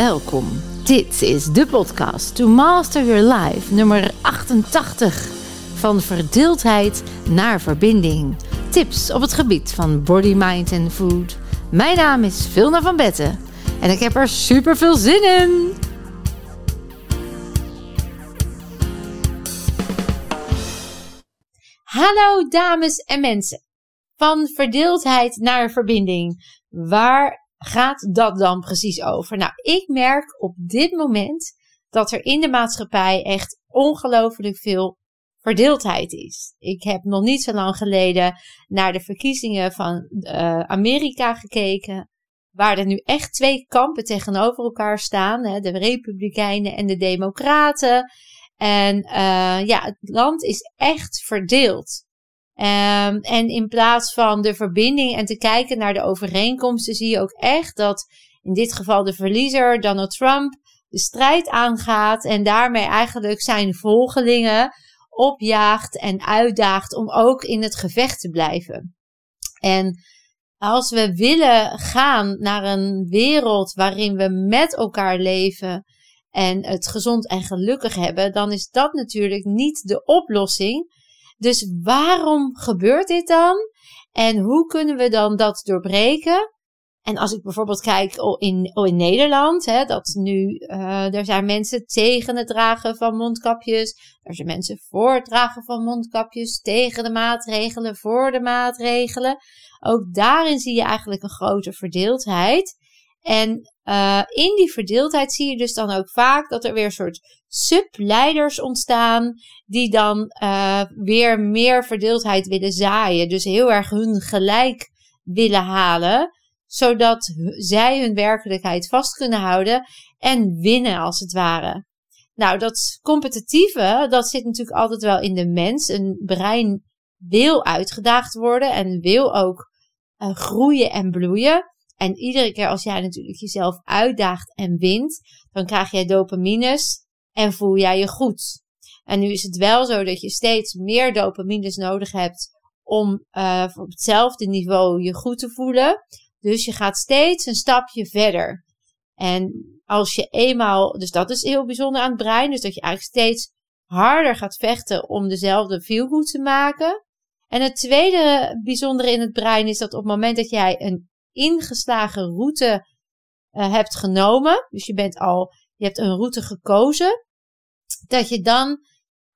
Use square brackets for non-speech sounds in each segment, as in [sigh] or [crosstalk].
Welkom. Dit is de podcast To Master Your Life, nummer 88. Van verdeeldheid naar verbinding. Tips op het gebied van body, mind en food. Mijn naam is Vilna van Betten en ik heb er super veel zin in. Hallo dames en mensen. Van verdeeldheid naar verbinding. Waar gaat dat dan precies over? Nou, ik merk op dit moment dat er in de maatschappij echt ongelooflijk veel verdeeldheid is. Ik heb nog niet zo lang geleden naar de verkiezingen van uh, Amerika gekeken. Waar er nu echt twee kampen tegenover elkaar staan. Hè, de Republikeinen en de Democraten. En uh, ja, het land is echt verdeeld. Um, en in plaats van de verbinding en te kijken naar de overeenkomsten, zie je ook echt dat in dit geval de verliezer, Donald Trump, de strijd aangaat en daarmee eigenlijk zijn volgelingen opjaagt en uitdaagt om ook in het gevecht te blijven. En als we willen gaan naar een wereld waarin we met elkaar leven en het gezond en gelukkig hebben, dan is dat natuurlijk niet de oplossing. Dus waarom gebeurt dit dan? En hoe kunnen we dan dat doorbreken? En als ik bijvoorbeeld kijk in, in Nederland, hè, dat nu, uh, er zijn mensen tegen het dragen van mondkapjes. Er zijn mensen voor het dragen van mondkapjes, tegen de maatregelen, voor de maatregelen. Ook daarin zie je eigenlijk een grote verdeeldheid. En uh, in die verdeeldheid zie je dus dan ook vaak dat er weer een soort subleiders ontstaan, die dan uh, weer meer verdeeldheid willen zaaien. Dus heel erg hun gelijk willen halen, zodat zij hun werkelijkheid vast kunnen houden en winnen als het ware. Nou, dat competitieve, dat zit natuurlijk altijd wel in de mens. Een brein wil uitgedaagd worden en wil ook uh, groeien en bloeien. En iedere keer als jij natuurlijk jezelf uitdaagt en wint, dan krijg jij dopamines en voel jij je goed. En nu is het wel zo dat je steeds meer dopamines nodig hebt om uh, op hetzelfde niveau je goed te voelen. Dus je gaat steeds een stapje verder. En als je eenmaal, dus dat is heel bijzonder aan het brein, dus dat je eigenlijk steeds harder gaat vechten om dezelfde feel te maken. En het tweede bijzondere in het brein is dat op het moment dat jij een ingeslagen route uh, hebt genomen, dus je bent al, je hebt een route gekozen, dat je dan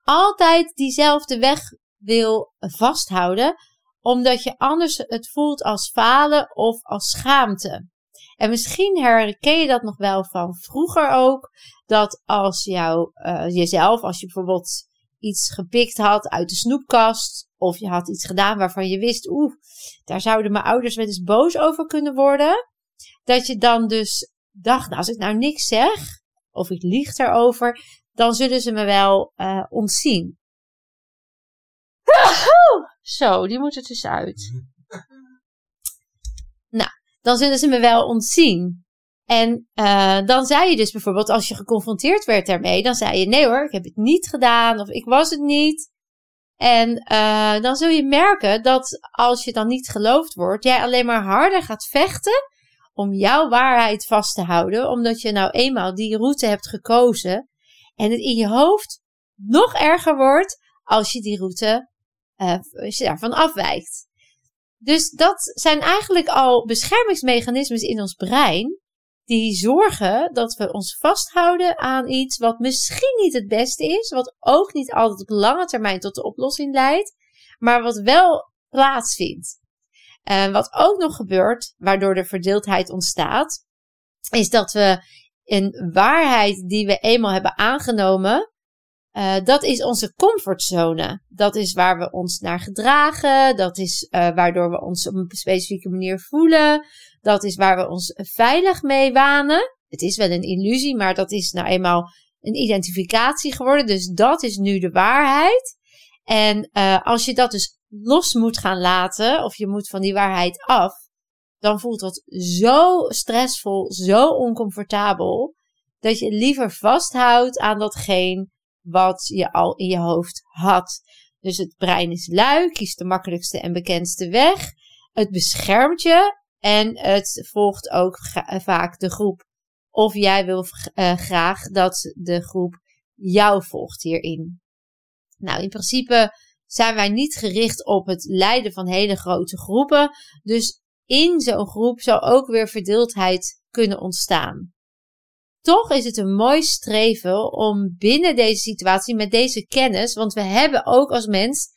altijd diezelfde weg wil vasthouden, omdat je anders het voelt als falen of als schaamte. En misschien herken je dat nog wel van vroeger ook, dat als jou, uh, jezelf, als je bijvoorbeeld iets gepikt had uit de snoepkast, of je had iets gedaan waarvan je wist, oeh, daar zouden mijn ouders wel eens boos over kunnen worden. Dat je dan dus dacht, nou, als ik nou niks zeg, of ik lieg erover, dan zullen ze me wel uh, ontzien. Zo, die moet er tussenuit. [laughs] Nou, dan zullen ze me wel ontzien. En uh, dan zei je dus bijvoorbeeld, als je geconfronteerd werd daarmee, dan zei je: nee hoor, ik heb het niet gedaan, of ik was het niet. En uh, dan zul je merken dat als je dan niet geloofd wordt, jij alleen maar harder gaat vechten om jouw waarheid vast te houden, omdat je nou eenmaal die route hebt gekozen en het in je hoofd nog erger wordt als je die route, uh, als daarvan afwijkt. Dus dat zijn eigenlijk al beschermingsmechanismes in ons brein die zorgen dat we ons vasthouden aan iets wat misschien niet het beste is, wat ook niet altijd op lange termijn tot de oplossing leidt, maar wat wel plaatsvindt. En wat ook nog gebeurt, waardoor de verdeeldheid ontstaat, is dat we een waarheid die we eenmaal hebben aangenomen, uh, dat is onze comfortzone. Dat is waar we ons naar gedragen. Dat is uh, waardoor we ons op een specifieke manier voelen. Dat is waar we ons veilig mee wanen. Het is wel een illusie, maar dat is nou eenmaal een identificatie geworden. Dus dat is nu de waarheid. En uh, als je dat dus los moet gaan laten, of je moet van die waarheid af, dan voelt dat zo stressvol, zo oncomfortabel, dat je liever vasthoudt aan datgene wat je al in je hoofd had. Dus het brein is lui, kiest de makkelijkste en bekendste weg. Het beschermt je en het volgt ook vaak de groep Of jij wil uh, graag dat de groep jou volgt hierin. Nou, in principe zijn wij niet gericht op het leiden van hele grote groepen. Dus in zo'n groep zou ook weer verdeeldheid kunnen ontstaan. Toch is het een mooi streven om binnen deze situatie met deze kennis, want we hebben ook als mens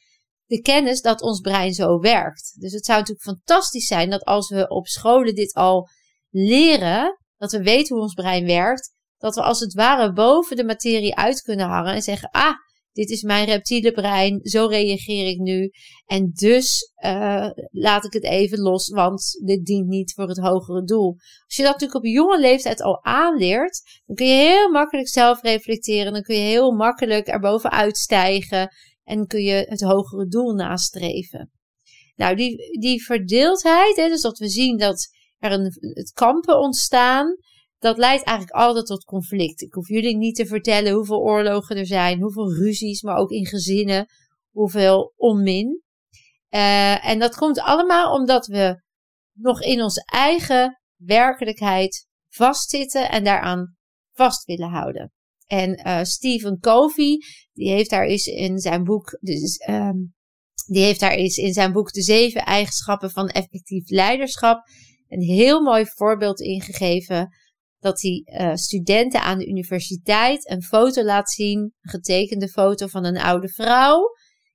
de kennis dat ons brein zo werkt. Dus het zou natuurlijk fantastisch zijn dat als we op scholen dit al leren, dat we weten hoe ons brein werkt, dat we als het ware boven de materie uit kunnen hangen en zeggen: Ah, dit is mijn reptiele brein, zo reageer ik nu. En dus uh, laat ik het even los, want dit dient niet voor het hogere doel. Als je dat natuurlijk op jonge leeftijd al aanleert, dan kun je heel makkelijk zelf reflecteren. Dan kun je heel makkelijk erboven uitstijgen en kun je het hogere doel nastreven. Nou, die, die verdeeldheid, hè, dus dat we zien dat er een, het kampen ontstaan, dat leidt eigenlijk altijd tot conflict. Ik hoef jullie niet te vertellen hoeveel oorlogen er zijn, hoeveel ruzies, maar ook in gezinnen, hoeveel onmin. Uh, en dat komt allemaal omdat we nog in onze eigen werkelijkheid vastzitten en daaraan vast willen houden. En uh, Stephen Covey, die heeft daar eens in zijn boek, dus, die heeft daar eens in zijn boek De Zeven Eigenschappen van Effectief Leiderschap een heel mooi voorbeeld ingegeven dat hij uh, studenten aan de universiteit een foto laat zien, een getekende foto van een oude vrouw.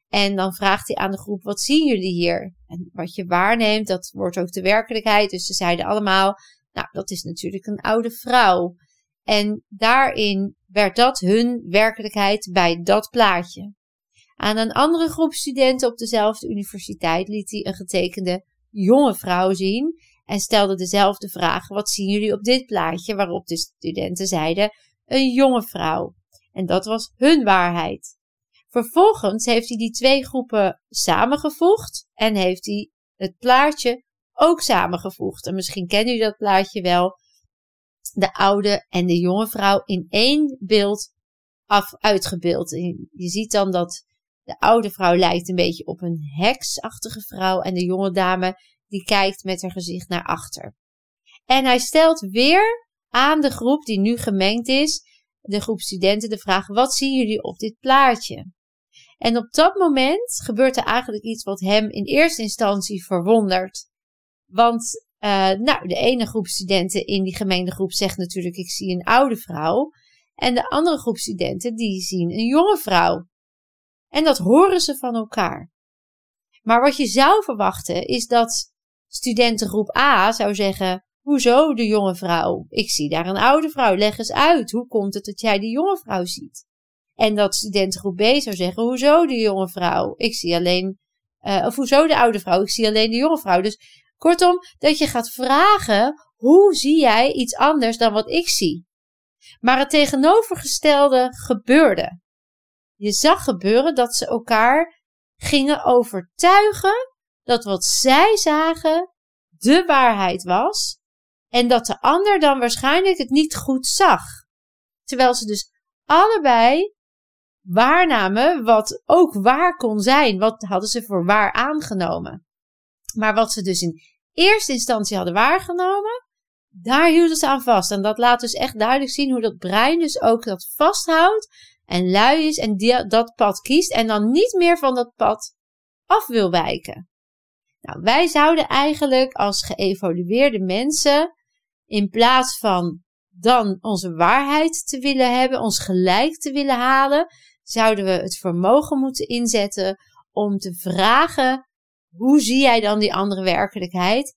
En dan vraagt hij aan de groep: Wat zien jullie hier? En wat je waarneemt, dat wordt ook de werkelijkheid. Dus ze zeiden allemaal: Nou, dat is natuurlijk een oude vrouw. En daarin werd dat hun werkelijkheid bij dat plaatje. Aan een andere groep studenten op dezelfde universiteit liet hij een getekende jonge vrouw zien en stelde dezelfde vraag: Wat zien jullie op dit plaatje? Waarop de studenten zeiden: Een jonge vrouw. En dat was hun waarheid. Vervolgens heeft hij die twee groepen samengevoegd en heeft hij het plaatje ook samengevoegd. En misschien kennen jullie dat plaatje wel. De oude en de jonge vrouw in één beeld af, uitgebeeld. je ziet dan dat de oude vrouw lijkt een beetje op een heksachtige vrouw en de jonge dame die kijkt met haar gezicht naar achter. En hij stelt weer aan de groep die nu gemengd is, de groep studenten, de vraag: wat zien jullie op dit plaatje? En op dat moment gebeurt er eigenlijk iets wat hem in eerste instantie verwondert. Want uh, nou, de ene groep studenten in die gemengde groep zegt natuurlijk: ik zie een oude vrouw. En de andere groep studenten die zien een jonge vrouw. En dat horen ze van elkaar. Maar wat je zou verwachten is dat studentengroep A zou zeggen: Hoezo de jonge vrouw? Ik zie daar een oude vrouw. Leg eens uit. Hoe komt het dat jij die jonge vrouw ziet? En dat studentengroep B zou zeggen: Hoezo de jonge vrouw? Ik zie alleen. Uh, of hoezo de oude vrouw? Ik zie alleen de jonge vrouw. Dus kortom, dat je gaat vragen: hoe zie jij iets anders dan wat ik zie? Maar het tegenovergestelde gebeurde. Je zag gebeuren dat ze elkaar gingen overtuigen dat wat zij zagen de waarheid was en dat de ander dan waarschijnlijk het niet goed zag. Terwijl ze dus allebei waarnamen wat ook waar kon zijn. Wat hadden ze voor waar aangenomen. Maar wat ze dus in eerste instantie hadden waargenomen, daar hielden ze aan vast. En dat laat dus echt duidelijk zien hoe dat brein dus ook dat vasthoudt en lui is en dat pad kiest en dan niet meer van dat pad af wil wijken. Nou, wij zouden eigenlijk als geëvolueerde mensen, in plaats van dan onze waarheid te willen hebben, ons gelijk te willen halen, zouden we het vermogen moeten inzetten om te vragen: hoe zie jij dan die andere werkelijkheid?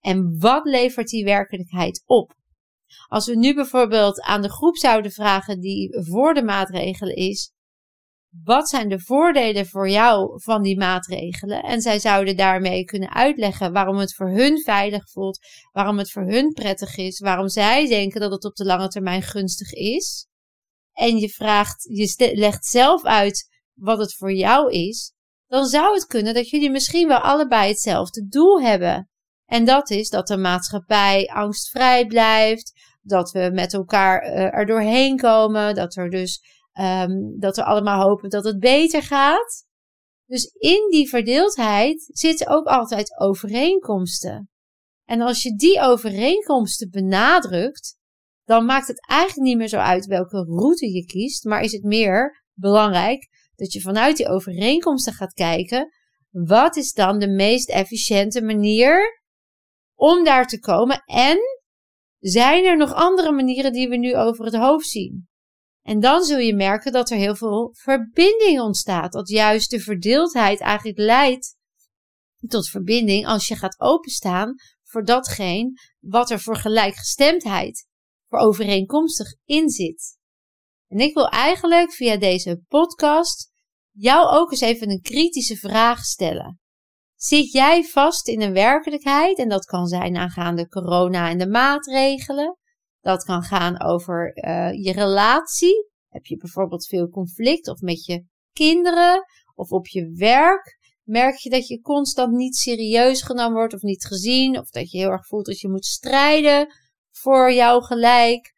En wat levert die werkelijkheid op? Als we nu bijvoorbeeld aan de groep zouden vragen die voor de maatregelen is: wat zijn de voordelen voor jou van die maatregelen? En zij zouden daarmee kunnen uitleggen waarom het voor hun veilig voelt, waarom het voor hun prettig is, waarom zij denken dat het op de lange termijn gunstig is. En je vraagt, je legt zelf uit wat het voor jou is, dan zou het kunnen dat jullie misschien wel allebei hetzelfde doel hebben. En dat is dat de maatschappij angstvrij blijft, dat we met elkaar uh, er doorheen komen, dat er dus Um, dat we allemaal hopen dat het beter gaat. Dus in die verdeeldheid zitten ook altijd overeenkomsten. En als je die overeenkomsten benadrukt, dan maakt het eigenlijk niet meer zo uit welke route je kiest, maar is het meer belangrijk dat je vanuit die overeenkomsten gaat kijken, wat is dan de meest efficiënte manier om daar te komen en zijn er nog andere manieren die we nu over het hoofd zien? En dan zul je merken dat er heel veel verbinding ontstaat. Dat juist de verdeeldheid eigenlijk leidt tot verbinding als je gaat openstaan voor datgene wat er voor gelijkgestemdheid, voor overeenkomstig in zit. En ik wil eigenlijk via deze podcast jou ook eens even een kritische vraag stellen. Zit jij vast in een werkelijkheid, en dat kan zijn aangaande corona en de maatregelen, dat kan gaan over uh, je relatie. Heb je bijvoorbeeld veel conflict of met je kinderen of op je werk? Merk je dat je constant niet serieus genomen wordt of niet gezien? Of dat je heel erg voelt dat je moet strijden voor jouw gelijk?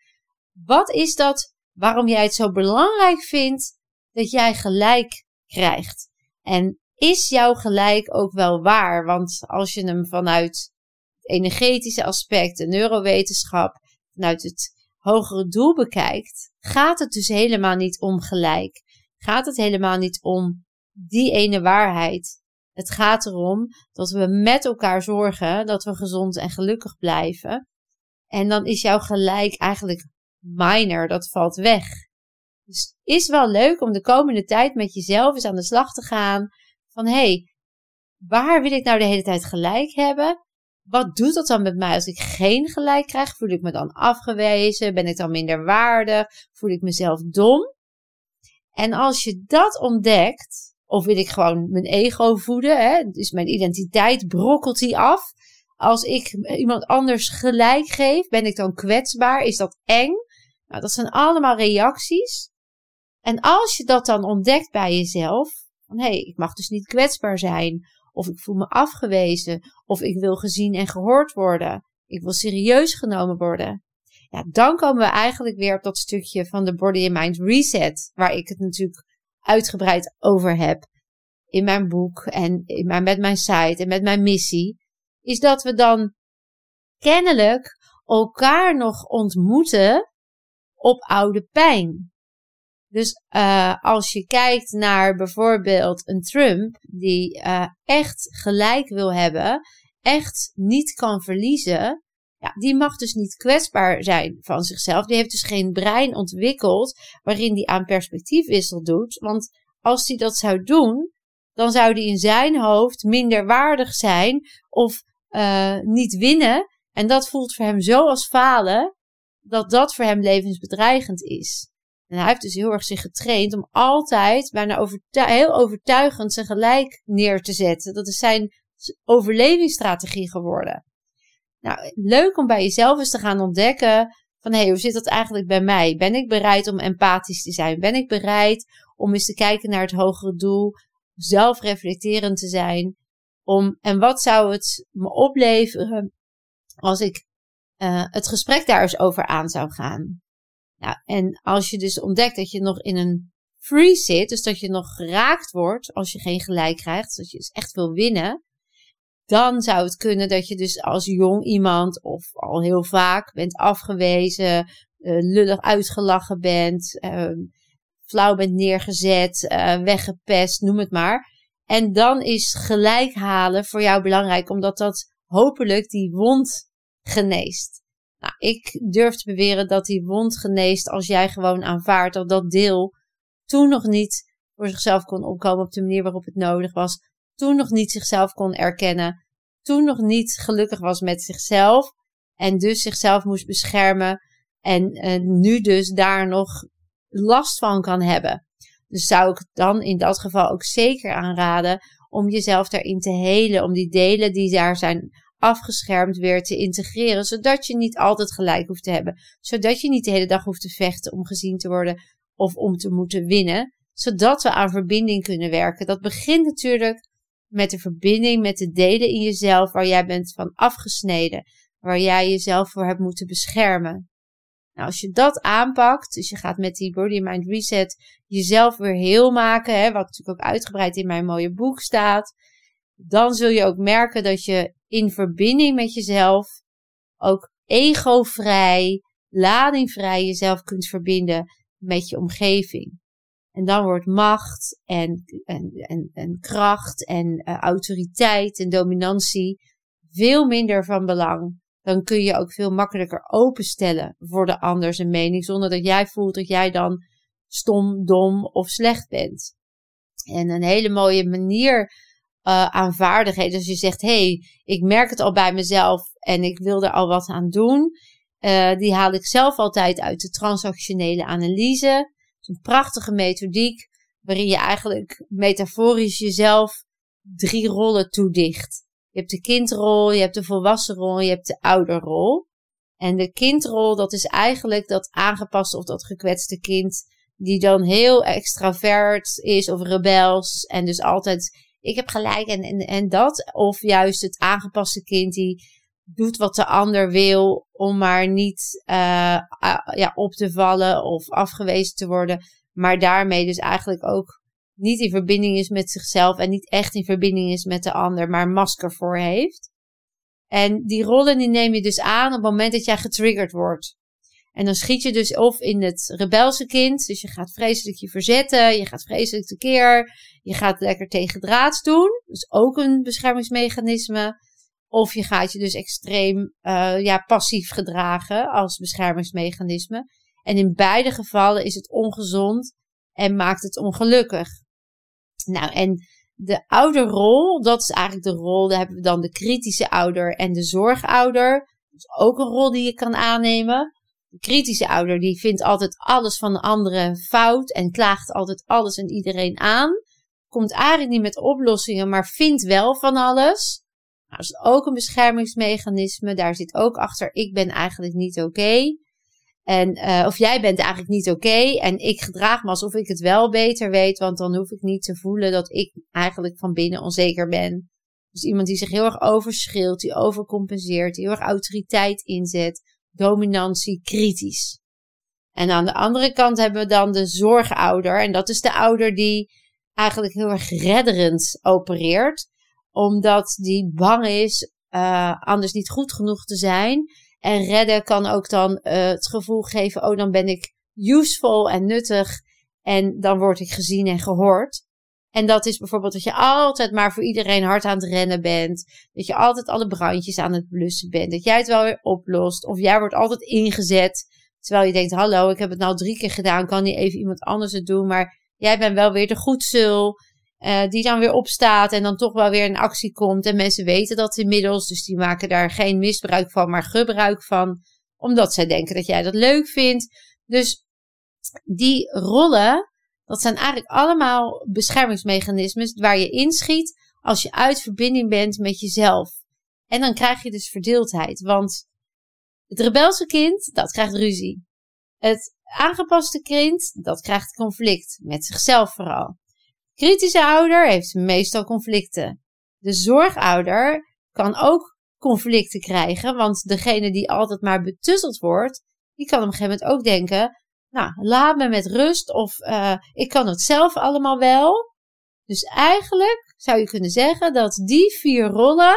Wat is dat waarom jij het zo belangrijk vindt dat jij gelijk krijgt? En is jouw gelijk ook wel waar? Want als je hem vanuit het energetische aspect, de neurowetenschap, vanuit het hogere doel bekijkt, gaat het dus helemaal niet om gelijk. Gaat het helemaal niet om die ene waarheid. Het gaat erom dat we met elkaar zorgen dat we gezond en gelukkig blijven. En dan is jouw gelijk eigenlijk minor, dat valt weg. Dus is wel leuk om de komende tijd met jezelf eens aan de slag te gaan. Van hé, hey, waar wil ik nou de hele tijd gelijk hebben? Wat doet dat dan met mij als ik geen gelijk krijg? Voel ik me dan afgewezen? Ben ik dan minder waardig? Voel ik mezelf dom? En als je dat ontdekt, of wil ik gewoon mijn ego voeden, hè? dus mijn identiteit brokkelt die af. Als ik iemand anders gelijk geef, ben ik dan kwetsbaar? Is dat eng? Nou, dat zijn allemaal reacties. En als je dat dan ontdekt bij jezelf, van hé, hey, ik mag dus niet kwetsbaar zijn, of ik voel me afgewezen, of ik wil gezien en gehoord worden, ik wil serieus genomen worden. Ja, dan komen we eigenlijk weer op dat stukje van de Body and Mind Reset, waar ik het natuurlijk uitgebreid over heb in mijn boek en in mijn, met mijn site en met mijn missie, is dat we dan kennelijk elkaar nog ontmoeten op oude pijn. Dus uh, als je kijkt naar bijvoorbeeld een Trump die uh, echt gelijk wil hebben, echt niet kan verliezen, ja, die mag dus niet kwetsbaar zijn van zichzelf. Die heeft dus geen brein ontwikkeld waarin die aan perspectiefwissel doet. Want als hij dat zou doen, dan zou die in zijn hoofd minder waardig zijn of uh, niet winnen. En dat voelt voor hem zo als falen, dat dat voor hem levensbedreigend is. En hij heeft dus heel erg zich getraind om altijd bijna heel overtuigend zijn gelijk neer te zetten. Dat is zijn overlevingsstrategie geworden. Nou, leuk om bij jezelf eens te gaan ontdekken van hé, hey, hoe zit dat eigenlijk bij mij? Ben ik bereid om empathisch te zijn? Ben ik bereid om eens te kijken naar het hogere doel, zelfreflecterend te zijn? Om, en wat zou het me opleveren als ik uh, het gesprek daar eens over aan zou gaan? Nou, en als je dus ontdekt dat je nog in een freeze zit, dus dat je nog geraakt wordt als je geen gelijk krijgt, dat je dus echt wil winnen, dan zou het kunnen dat je dus als jong iemand of al heel vaak bent afgewezen, uh, lullig uitgelachen bent, uh, flauw bent neergezet, uh, weggepest, noem het maar. En dan is gelijk halen voor jou belangrijk, omdat dat hopelijk die wond geneest. Nou, ik durf te beweren dat die wond geneest als jij gewoon aanvaardt dat dat deel toen nog niet voor zichzelf kon opkomen op de manier waarop het nodig was. Toen nog niet zichzelf kon erkennen. Toen nog niet gelukkig was met zichzelf. En dus zichzelf moest beschermen. En, en nu dus daar nog last van kan hebben. Dus zou ik dan in dat geval ook zeker aanraden om jezelf daarin te helen. Om die delen die daar zijn afgeschermd weer te integreren, zodat je niet altijd gelijk hoeft te hebben, zodat je niet de hele dag hoeft te vechten om gezien te worden of om te moeten winnen, zodat we aan verbinding kunnen werken. Dat begint natuurlijk met de verbinding met de delen in jezelf waar jij bent van afgesneden, waar jij jezelf voor hebt moeten beschermen. Nou, als je dat aanpakt, dus je gaat met die Body Mind Reset jezelf weer heel maken, hè, wat natuurlijk ook uitgebreid in mijn mooie boek staat, dan zul je ook merken dat je in verbinding met jezelf ook egovrij, ladingvrij jezelf kunt verbinden met je omgeving. En dan wordt macht en, en, en, en kracht en uh, autoriteit en dominantie veel minder van belang. Dan kun je ook veel makkelijker openstellen voor de ander zijn mening, zonder dat jij voelt dat jij dan stom, dom of slecht bent. En een hele mooie manier uh, aan vaardigheden. Als je zegt, hé, hey, ik merk het al bij mezelf en ik wil er al wat aan doen. Uh, die haal ik zelf altijd uit de transactionele analyse. Is een prachtige methodiek waarin je eigenlijk metaforisch jezelf drie rollen toedicht. Je hebt de kindrol, je hebt de volwassenrol, je hebt de ouderrol. En de kindrol, dat is eigenlijk dat aangepaste of dat gekwetste kind die dan heel extravert is of rebels en dus altijd ik heb gelijk en, en, en dat. Of juist het aangepaste kind die doet wat de ander wil om maar niet uh, ja, op te vallen of afgewezen te worden. Maar daarmee dus eigenlijk ook niet in verbinding is met zichzelf en niet echt in verbinding is met de ander, maar een masker voor heeft. En die rollen die neem je dus aan op het moment dat jij getriggerd wordt. En dan schiet je dus of in het rebelse kind. Dus je gaat vreselijk je verzetten. Je gaat vreselijk tekeer. Je gaat lekker tegen draads doen. Dus ook een beschermingsmechanisme. Of je gaat je dus extreem uh, ja, passief gedragen als beschermingsmechanisme. En in beide gevallen is het ongezond en maakt het ongelukkig. Nou, en de ouderrol, dat is eigenlijk de rol. Daar hebben we dan de kritische ouder en de zorgouder. Dat is ook een rol die je kan aannemen. De kritische ouder die vindt altijd alles van de anderen fout en klaagt altijd alles en iedereen aan. Komt eigenlijk niet met oplossingen, maar vindt wel van alles. Nou, dat is ook een beschermingsmechanisme. Daar zit ook achter, ik ben eigenlijk niet oké. En, uh, of jij bent eigenlijk niet oké. en ik gedraag me alsof ik het wel beter weet. Want dan hoef ik niet te voelen dat ik eigenlijk van binnen onzeker ben. Dus iemand die zich heel erg overschreeuwt, die overcompenseert, die heel erg autoriteit inzet dominantie kritisch. En aan de andere kant hebben we dan de zorgouder. En dat is de ouder die eigenlijk heel erg redderend opereert. Omdat die bang is uh, anders niet goed genoeg te zijn. En redden kan ook dan uh, het gevoel geven, oh dan ben ik useful en nuttig. En dan word ik gezien en gehoord. En dat is bijvoorbeeld dat je altijd maar voor iedereen hard aan het rennen bent. Dat je altijd alle brandjes aan het blussen bent. Dat jij het wel weer oplost. Of jij wordt altijd ingezet. Terwijl je denkt, hallo, ik heb het nou drie keer gedaan. Kan niet even iemand anders het doen? Maar jij bent wel weer de goedzul. Uh, die dan weer opstaat en dan toch wel weer in actie komt. En mensen weten dat inmiddels. Dus die maken daar geen misbruik van, maar gebruik van. Omdat zij denken dat jij dat leuk vindt. Dus die rollen dat zijn eigenlijk allemaal beschermingsmechanismes waar je inschiet als je uit verbinding bent met jezelf. En dan krijg je dus verdeeldheid. Want het rebelse kind, dat krijgt ruzie. Het aangepaste kind, dat krijgt conflict. Met zichzelf vooral. Kritische ouder heeft meestal conflicten. De zorgouder kan ook conflicten krijgen. Want degene die altijd maar betutteld wordt, die kan op een gegeven moment ook denken: nou, laat me met rust of uh, ik kan het zelf allemaal wel. Dus eigenlijk zou je kunnen zeggen dat die vier rollen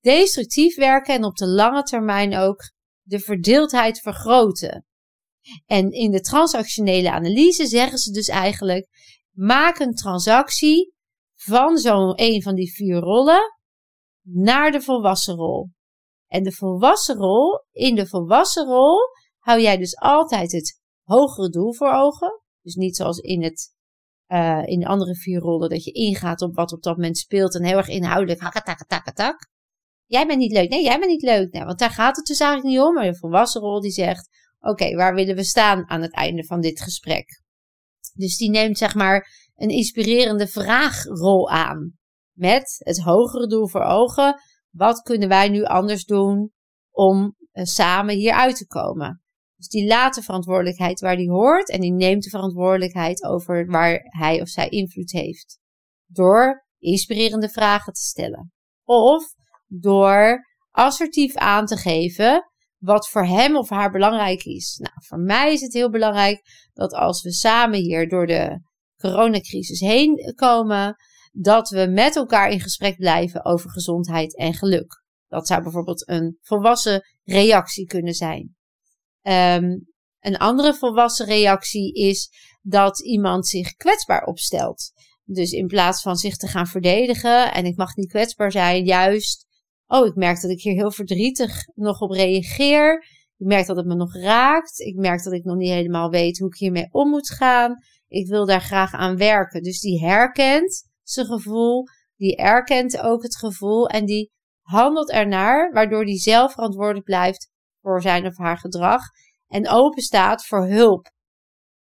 destructief werken en op de lange termijn ook de verdeeldheid vergroten. En in de transactionele analyse zeggen ze dus eigenlijk: maak een transactie van zo'n een van die vier rollen naar de volwassen rol. En de volwassen rol, in de volwassen rol hou jij dus altijd het hogere doel voor ogen. Dus niet zoals in, het, uh, in de andere vier rollen, dat je ingaat op wat op dat moment speelt en heel erg inhoudelijk, Jij bent niet leuk. Nee, jij bent niet leuk. Nee, want daar gaat het dus eigenlijk niet om. Maar de volwassen rol die zegt, oké, waar willen we staan aan het einde van dit gesprek? Dus die neemt zeg maar een inspirerende vraagrol aan. Met het hogere doel voor ogen. Wat kunnen wij nu anders doen om samen hier uit te komen? Dus die laat de verantwoordelijkheid waar die hoort en die neemt de verantwoordelijkheid over waar hij of zij invloed heeft. Door inspirerende vragen te stellen. Of door assertief aan te geven wat voor hem of haar belangrijk is. Nou, voor mij is het heel belangrijk dat als we samen hier door de coronacrisis heen komen, dat we met elkaar in gesprek blijven over gezondheid en geluk. Dat zou bijvoorbeeld een volwassen reactie kunnen zijn. Ehm, een andere volwassen reactie is dat iemand zich kwetsbaar opstelt. Dus in plaats van zich te gaan verdedigen en ik mag niet kwetsbaar zijn, juist, oh, ik merk dat ik hier heel verdrietig nog op reageer. Ik merk dat het me nog raakt. Ik merk dat ik nog niet helemaal weet hoe ik hiermee om moet gaan. Ik wil daar graag aan werken. Dus die herkent zijn gevoel, die erkent ook het gevoel en die handelt ernaar, waardoor die zelf verantwoordelijk blijft voor zijn of haar gedrag en open staat voor hulp.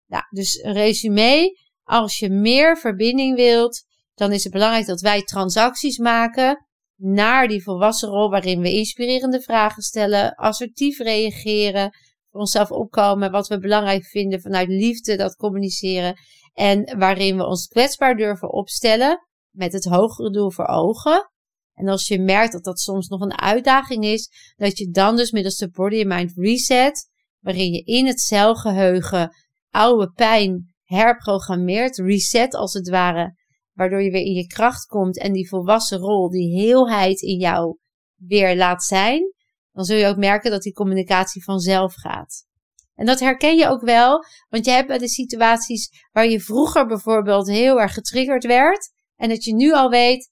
Nou, dus een resume, als je meer verbinding wilt, dan is het belangrijk dat wij transacties maken naar die volwassen rol waarin we inspirerende vragen stellen, assertief reageren, voor onszelf opkomen, wat we belangrijk vinden vanuit liefde, dat communiceren en waarin we ons kwetsbaar durven opstellen met het hogere doel voor ogen. En als je merkt dat dat soms nog een uitdaging is, dat je dan dus middels de Body and Mind Reset, waarin je in het celgeheugen oude pijn herprogrammeert, reset als het ware, waardoor je weer in je kracht komt en die volwassen rol, die heelheid in jou weer laat zijn, dan zul je ook merken dat die communicatie vanzelf gaat. En dat herken je ook wel, want je hebt bij de situaties waar je vroeger bijvoorbeeld heel erg getriggerd werd en dat je nu al weet,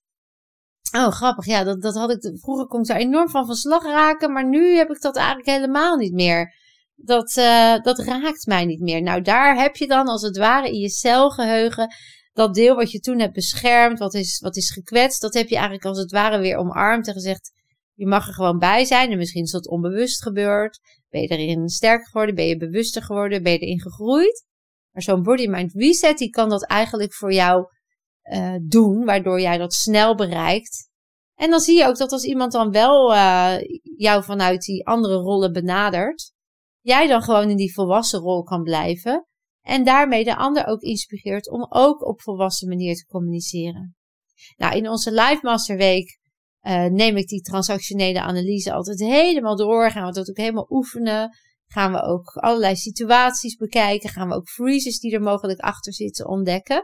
Oh, grappig. Ja, dat, dat had ik. Vroeger kon ik daar enorm van van slag raken. Maar nu heb ik dat eigenlijk helemaal niet meer. Dat, uh, dat raakt mij niet meer. Nou, daar heb je dan als het ware in je celgeheugen. Dat deel wat je toen hebt beschermd, wat is, wat is gekwetst. Dat heb je eigenlijk als het ware weer omarmd en gezegd. Je mag er gewoon bij zijn. En misschien is dat onbewust gebeurd. Ben je erin sterker geworden? Ben je bewuster geworden? Ben je erin gegroeid? Maar zo'n body mind reset, die kan dat eigenlijk voor jou uh, doen, waardoor jij dat snel bereikt. En dan zie je ook dat als iemand dan wel uh, jou vanuit die andere rollen benadert, jij dan gewoon in die volwassen rol kan blijven. En daarmee de ander ook inspireert om ook op volwassen manier te communiceren. Nou, in onze Live Master Week uh, neem ik die transactionele analyse altijd helemaal door. Gaan we dat ook helemaal oefenen. Gaan we ook allerlei situaties bekijken. Gaan we ook freezes die er mogelijk achter zitten ontdekken.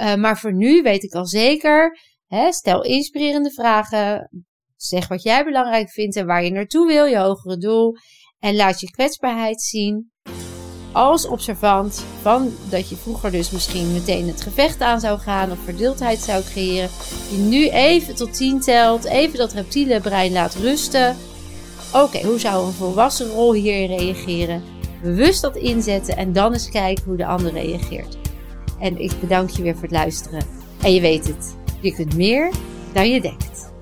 Uh, maar voor nu weet ik al zeker, hè, stel inspirerende vragen. Zeg wat jij belangrijk vindt en waar je naartoe wil, je hogere doel. En laat je kwetsbaarheid zien als observant van dat je vroeger dus misschien meteen het gevecht aan zou gaan of verdeeldheid zou creëren. Je nu even tot 10 telt, even dat reptiele brein laat rusten. Oké, hoe zou een volwassen rol hierin reageren? Bewust dat inzetten en dan eens kijken hoe de ander reageert. En ik bedank je weer voor het luisteren. En je weet het, je kunt meer dan je denkt.